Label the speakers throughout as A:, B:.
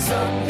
A: Adventist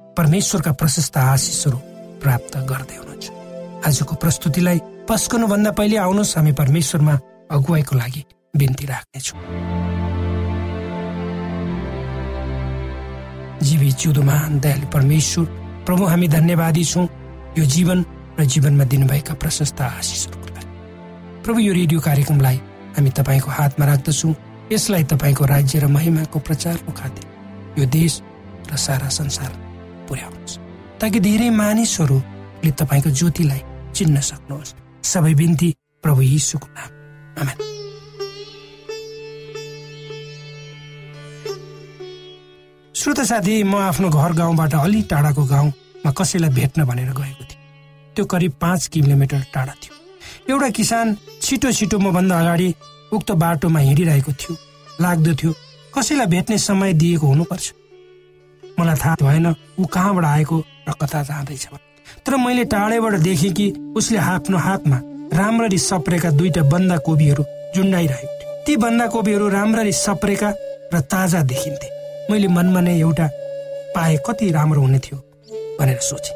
B: परमेश्वरका प्रशस्त आशिषहरू प्राप्त गर्दै हुनुहुन्छ। आजको प्रस्तुतिलाई पस्कनुभन्दा पहिले आउनुहोस् हामी परमेश्वरमा अगुवाईको लागि बिन्ती राख्नेछौँ। जीवी महान दयालु परमेश्वर प्रभु हामी धन्यवादी छौँ। यो जीवन र जीवनमा दिनुभएका प्रशस्त आशिषहरूको लागि। प्रभु यो रेडियो कार्यक्रमलाई हामी तपाईँको हातमा राख्दछौँ। यसलाई तपाईँको राज्य र महिमाको प्रचारको खातिर यो देश र सारा संसार पुर्याउनुहोस्। ताकि धेरै मानिसहरूले तपाईँको ज्योतिलाई चिन्न सक्नुहोस्। सबै बिन्ती प्रभु यीशुको नाम। श्रोत साथी म आफ्नो घर गाउँबाट अलि टाढाको गाउँमा कसैलाई भेट्न भनेर गएको थिएँ। त्यो करिब पाँच किलोमिटर टाढा थियो। एउटा किसान छिटो छिटो मभन्दा अगाडि उक्त बाटोमा हिँडिरहेको थियो। लाग्दथ्यो कसैलाई भेट्ने समय दिएको हुनुपर्छ? मलाई थाहा भएन ऊ कहाँबाट आएको र कता जाँदैछ। तर मैले टाढैबाट देखेँ कि उसले आफ्नो हातमा राम्ररी सप्रेका दुईटा बन्दा कोपीहरू झुन्डाइरहेको थियो। ती बन्दा कोपीहरू राम्ररी सप्रेका र ताजा देखिन्थे। मैले मनमा नै एउटा पाए कति राम्रो हुने थियो भनेर सोचे।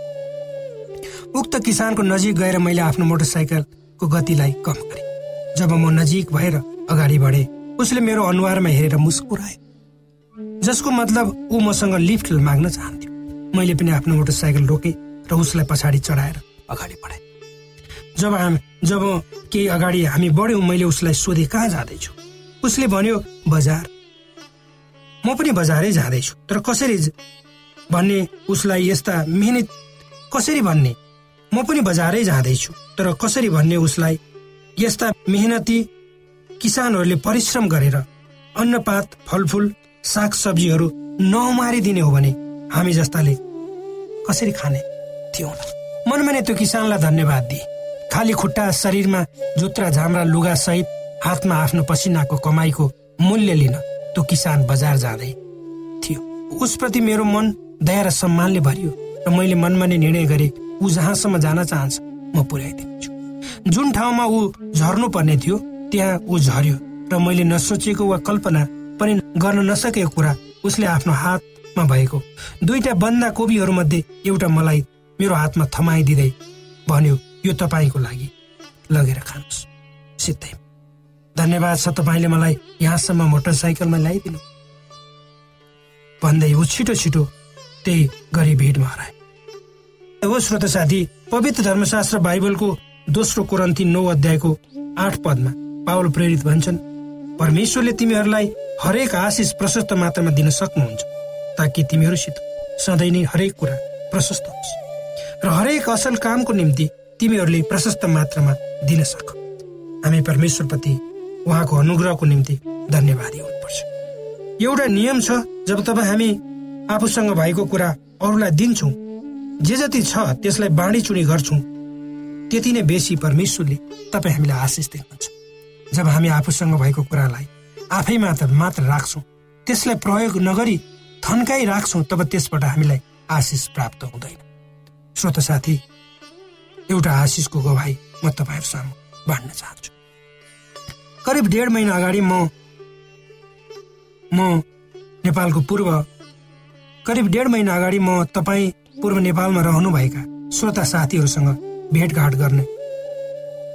B: उक्त किसानको नजिक गएर मैले आफ्नो मोटरसाइकलको गतिलाई कम गरेँ। जब म नजिक भएर अगाडि बढे उसले मेरो अनुहारमा हेरेर मुस्कुराए। जसको मतलब ऊ मसँग लिफ्ट माग्न चाहन्थ्यो। मैले पनि आफ्नो मोटरसाइकल रोकेँ र उसलाई पछाडि चढाएर अगाडि बढाएँ। जब हामी जब केही अगाडि हामी बढ्यौँ मैले उसलाई सोधेँ कहाँ जाँदैछु? उसले भन्यो बजार। म पनि बजारै जाँदैछु। तर कसरी भन्ने उसलाई यस्ता मिहिनेत कसरी भन्ने? म पनि बजारै जाँदैछु। तर कसरी भन्ने उसलाई यस्ता मेहनती किसानहरूले परिश्रम गरेर अन्नपात फलफुल साग सब्जीहरू नमारिदिने हो भने हामी जस्ताले कसरी खाने थियौँ मनमा नै त्यो किसानलाई धन्यवाद दिए। खाली खुट्टा शरीरमा जुत्रा झाम्रा लुगा सहित हातमा आफ्नो पसिनाको कमाईको मूल्य लिन त्यो किसान बजार जाँदै थियो। उसप्रति मेरो मन दया र सम्मानले भरियो र मैले मनमा नै निर्णय गरे ऊ जहाँसम्म जान चाहन्छ म पुर्याइदिन्छु। जुन ठाउँमा ऊ झर्नु पर्ने थियो त्यहाँ ऊ झर्यो र मैले नसोचेको वा कल्पना पनि गर्न नसकेको कुरा उसले आफ्नो हातमा भएको। दुईटा बन्दा कोपीहरू मध्ये एउटा मलाई मेरो हातमा थमाइदिँदै भन्यो यो तपाईँको लागि। लगेर खानुहोस्। सिधै धन्यवाद छ तपाईँले मलाई यहाँसम्म मोटरसाइकलमा ल्याइदिनु भन्दै ऊ छिटो छिटो त्यही गरी भिडमा हराए। हो श्रोत साथी पवित्र धर्मशास्त्र बाइबलको दोस्रो कुरन्ती नौ अध्यायको आठ पदमा पावल प्रेरित भन्छन् परमेश्वरले तिमीहरूलाई हरेक आशिष प्रशस्त मात्रामा दिन सक्नुहुन्छ ताकि तिमीहरूसित सधैँ नै हरेक कुरा प्रशस्त होस्। र हरेक असल कामको निम्ति तिमीहरूले प्रशस्त मात्रामा दिन सक। हामी परमेश्वरप्रति उहाँको अनुग्रहको निम्ति धन्यवादी हुनुपर्छ। एउटा नियम छ जब तपाईँ हामी आफूसँग भएको कुरा अरूलाई दिन्छौँ जे जति छ त्यसलाई बाँडीचुँडी गर्छौँ त्यति नै बेसी परमेश्वरले तपाईँ हामीलाई आशिष दिनुहुन्छ। जब हामी आफूसँग भएको कुरालाई आफै मात्र मात्र राख्छौँ। त्यसलाई प्रयोग नगरी थन्काइ राख्छौँ तब त्यसबाट हामीलाई आशिष प्राप्त हुँदैन। श्रोत साथी एउटा आशिषको गवाई म तपाईँहरू सामु बाँड्न चाहन्छु। करिब डेढ महिना अगाडि म म नेपालको पूर्व करिब डेढ महिना अगाडि म तपाईँ पूर्व नेपालमा रहनुभएका श्रोता साथीहरूसँग भेटघाट गर्ने।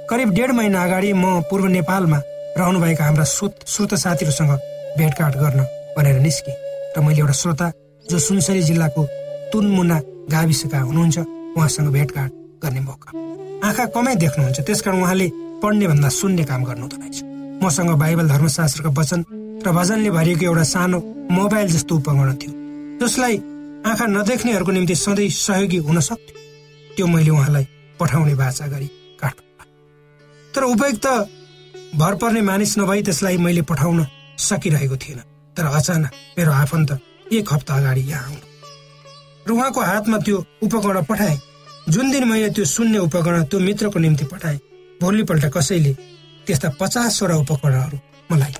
B: करिब डेढ महिना अगाडि म पूर्व नेपालमा रहनुभएका हाम्रा श्रोत श्रोता साथीहरूसँग भेटघाट गर्न भनेर निस्केँ र मैले एउटा श्रोता जो सुनसरी जिल्लाको तुनमुना गाविसका हुनुहुन्छ उहाँसँग भेटघाट गर्ने मौका। आँखा कमै देख्नुहुन्छ त्यसकारण उहाँले पढ्ने भन्दा सुन्ने काम गर्नुहुँदो रहेछ। मसँग बाइबल धर्मशास्त्रका वचन र भजनले भरिएको एउटा सानो मोबाइल जस्तो उपकरण थियो जसलाई आँखा नदेख्नेहरूको निम्ति सधैँ सहयोगी हुन सक्थ्यो। त्यो मैले उहाँलाई पठाउने बाचा गरी काठमाडौँ तर उपयुक्त भर पर्ने मानिस नभई त्यसलाई मैले पठाउन सकिरहेको थिएन। तर अचानक मेरो आफन्त एक हप्ता अगाडि यहाँ आउनु। र उहाँको हातमा त्यो उपकरण पठाए। जुन दिन मैले त्यो सुन्ने उपकरण त्यो मित्रको निम्ति पठाएँ भोलिपल्ट कसैले त्यस्ता पचासवटा उपकरणहरू मलाई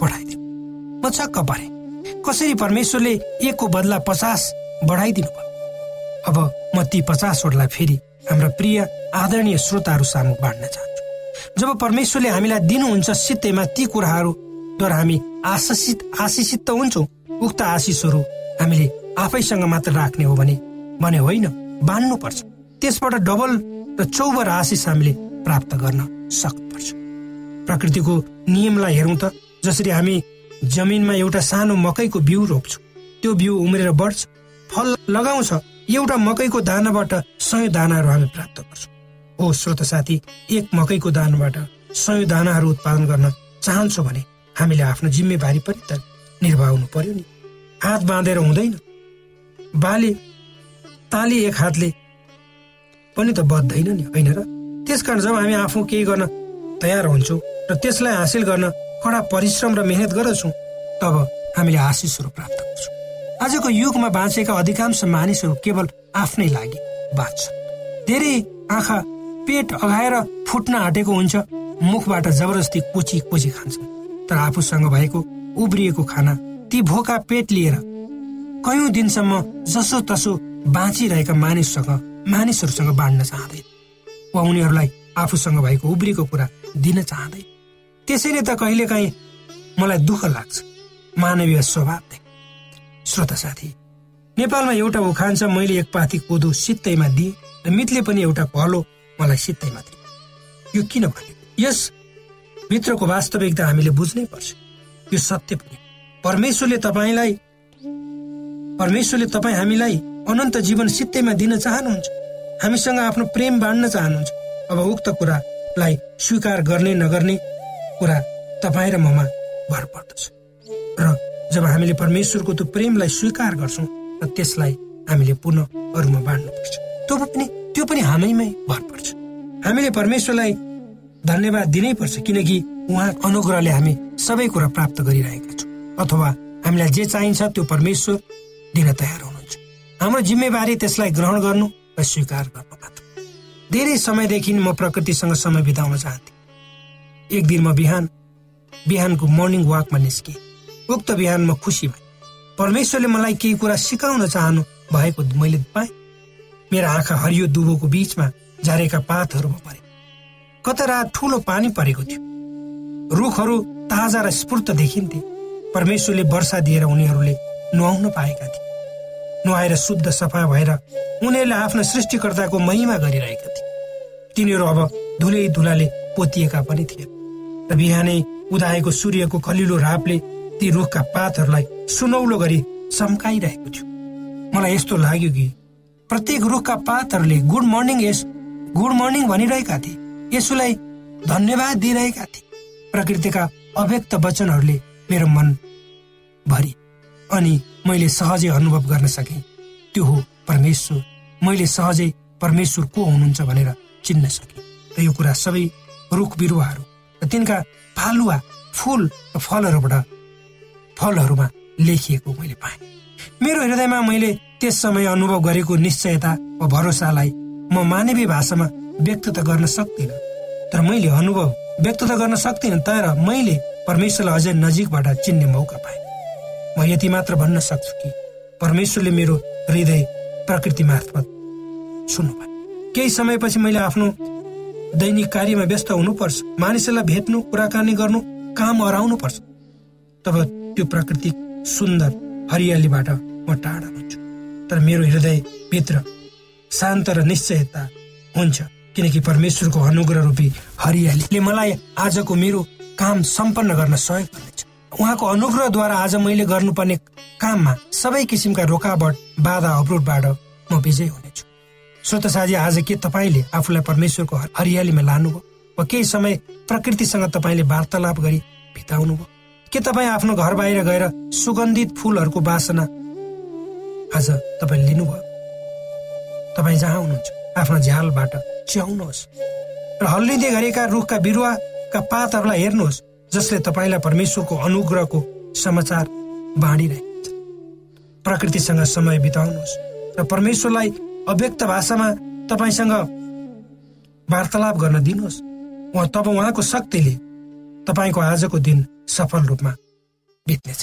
B: पठाइदियो म छक्क परे। कसरी परमेश्वरले एकको बदला पचास बढाइदिनु भयो? अब म ती पचासवटालाई फेरि हाम्रा प्रिय आदरणीय श्रोताहरू सामु बाँड्न चाहन्छु। जब परमेश्वरले हामीलाई दिनुहुन्छ सित्तैमा ती कुराहरूद्वारा हामी आशिषित आशिषित त हुन्छौँ उक्त आशिषहरू हामीले आफैसँग मात्र राख्ने हो भने भने होइन बाँड्नुपर्छ त्यसबाट डबल र चौबर आशिष हामीले प्राप्त गर्न सक्नुपर्छ। प्रकृतिको नियमलाई हेरौँ त जसरी हामी जमिनमा एउटा सानो मकैको बिउ रोप्छौँ। त्यो बिउ उम्रेर बढ्छ फल लगाउँछ एउटा मकैको दानाबाट सय दानाहरू हामी प्राप्त गर्छौँ। हो श्रोत साथी एक मकैको दानाबाट सय दानाहरू उत्पादन गर्न चाहन्छौ भने हामीले आफ्नो जिम्मेवारी पनि त निर्वाह पर्यो नि। हात बाँधेर हुँदैन। बाली ताली एक हातले पनि त बद्दैन नि होइन र? त्यसकारण जब हामी आफू केही गर्न तयार हुन्छौँ र त्यसलाई हासिल गर्न कडा परिश्रम र मेहनत गर्दछौँ तब हामीले आशिषहरू प्राप्त गर्छौँ। आजको युगमा बाँचेका अधिकांश मानिसहरू केवल आफ्नै लागि बाँच्छन्। धेरै आँखा पेट अघाएर फुट्न आँटेको हुन्छ मुखबाट जबरजस्ती कोची कोची खान्छन् तर आफूसँग भएको उब्रिएको खाना ती भोका पेट लिएर कयौं दिनसम्म जसो तसो बाँचिरहेका मानिससँग मानिसहरूसँग बाँड्न चाहँदैन वा उनीहरूलाई आफूसँग भएको उब्रिएको कुरा दिन चाहँदैन त्यसैले त कहिलेकाहीँ मलाई दुःख लाग्छ मानवीय स्वभाव श्रोता साथी नेपालमा एउटा उखान छ मैले एक पाथी कोदो सित्तैमा दिएँ र मितले पनि एउटा पहलो मलाई सित्तैमा दिए यो किन भने यस भित्रको वास्तविकता हामीले बुझ्नै पर्छ। यो सत्य पनि परमेश्वरले तपाईँलाई परमेश्वरले तपाईँ हामीलाई अनन्त जीवन सित्तैमा दिन चाहनुहुन्छ। हामीसँग आफ्नो प्रेम बाँड्न चाहनुहुन्छ। अब उक्त कुरालाई स्वीकार गर्ने नगर्ने कुरा तपाईँ र ममा भर पर्दछ। र जब हामीले परमेश्वरको त्यो प्रेमलाई स्वीकार गर्छौँ र त्यसलाई हामीले पुनः अरूमा बाँड्नुपर्छ। त्यो पनि त्यो पनि हामीमै भर पर्छ। हामीले परमेश्वरलाई धन्यवाद दिनै पर्छ किनकि उहाँ अनुग्रहले हामी सबै कुरा प्राप्त गरिरहेका छौँ। अथवा हामीलाई जे चाहिन्छ त्यो परमेश्वर दिन तयार हुनुहुन्छ। हाम्रो जिम्मेवारी त्यसलाई ग्रहण गर्नु र स्वीकार गर्नु मात्र। धेरै समयदेखि म प्रकृतिसँग समय बिताउन चाहन्थे। एक दिन म बिहान बिहानको मर्निङ वाकमा निस्केँ। उक्त बिहान म खुसी भएँ। परमेश्वरले मलाई केही कुरा सिकाउन चाहनु भएको मैले पाएँ। मेरा आँखा हरियो दुबोको बिचमा झारेका पातहरूमा परे। कता रात ठुलो पानी परेको थियो। रुखहरू ताजा र स्फूर्त देखिन्थे। परमेश्वरले वर्षा दिएर उनीहरूले नुहाउन पाएका थिए। नुहाएर शुद्ध सफा भएर उनीहरूले आफ्ना सृष्टिकर्ताको महिमा गरिरहेका थिए। तिनीहरू अब धुलै धुलाले पोतिएका पनि थिए। र बिहानै उदाएको सूर्यको कलिलो रापले ती रुखका पातहरूलाई सुनौलो गरी चम्काइरहेको थियो। मलाई यस्तो लाग्यो कि प्रत्येक रुखका पातहरूले good morning yes good morning भनिरहेका थिए। यसुलाई धन्यवाद दिइरहेका थिए। प्रकृतिका अव्यक्त वचनहरूले मेरो मन भरि। अनि मैले सहजै अनुभव गर्न सकेँ। त्यो हो परमेश्वर। मैले सहजै परमेश्वर को हुनुहुन्छ भनेर चिन्न सकेँ। र यो कुरा सबै रुख बिरुवाहरू र तिनका फालुवा फुल र फलहरूबाट फलहरूमा लेखिएको मैले पाएँ। मेरो हृदयमा मैले त्यस समय अनुभव गरेको निश्चयता वा भरोसालाई म मानवीय भाषामा व्यक्त त गर्न सक्दिनँ। तर मैले अनुभव व्यक्त त गर्न सक्दिनँ तर मैले परमेश्वरलाई अझै नजिकबाट चिन्ने मौका पाएँ। म यति मात्र भन्न सक्छु कि परमेश्वरले मेरो हृदय प्रकृति मार्फत सुन्नुभयो। केही समयपछि मैले आफ्नो दैनिक कार्यमा व्यस्त हुनुपर्छ मानिसहरूलाई भेट्नु कुराकानी गर्नु काम हराउनु पर्छ तब त्यो प्राकृतिक सुन्दर हरियालीबाट म टाढा हुन्छु। तर मेरो हृदयभित्र शान्त र निश्चयता हुन्छ। किनकि परमेश्वरको अनुग्रह रूपी हरियालीले मलाई आजको मेरो काम सम्पन्न गर्न सहयोग गर्नेछ। उहाँको अनुग्रहद्वारा आज मैले गर्नुपर्ने काममा सबै किसिमका रोकावट बाधा अवरोधबाट म विजय हुनेछु। श्रोत साझी आज के तपाईँले आफूलाई परमेश्वरको हरियालीमा लानुभयो? वा केही समय प्रकृतिसँग तपाईँले वार्तालाप गरी बिताउनु भयो के तपाईँ आफ्नो घर बाहिर गएर सुगन्धित फुलहरूको बासना आज तपाईँले लिनुभयो। तपाईँ जहाँ हुनुहुन्छ आफ्नो झ्यालबाट च्याउनुहोस्। र हल्लिँदै गरेका रुखका बिरुवाका पातहरूलाई हेर्नुहोस् जसले तपाईँलाई परमेश्वरको अनुग्रहको समाचार बाँडिरहेको प्रकृतिसँग समय बिताउनुहोस् र परमेश्वरलाई अव्यक्त भाषामा तपाईँसँग वार्तालाप गर्न दिनुहोस्। उहाँ तब उहाँको शक्तिले तपाईँको आजको दिन सफल रूपमा बित्नेछ।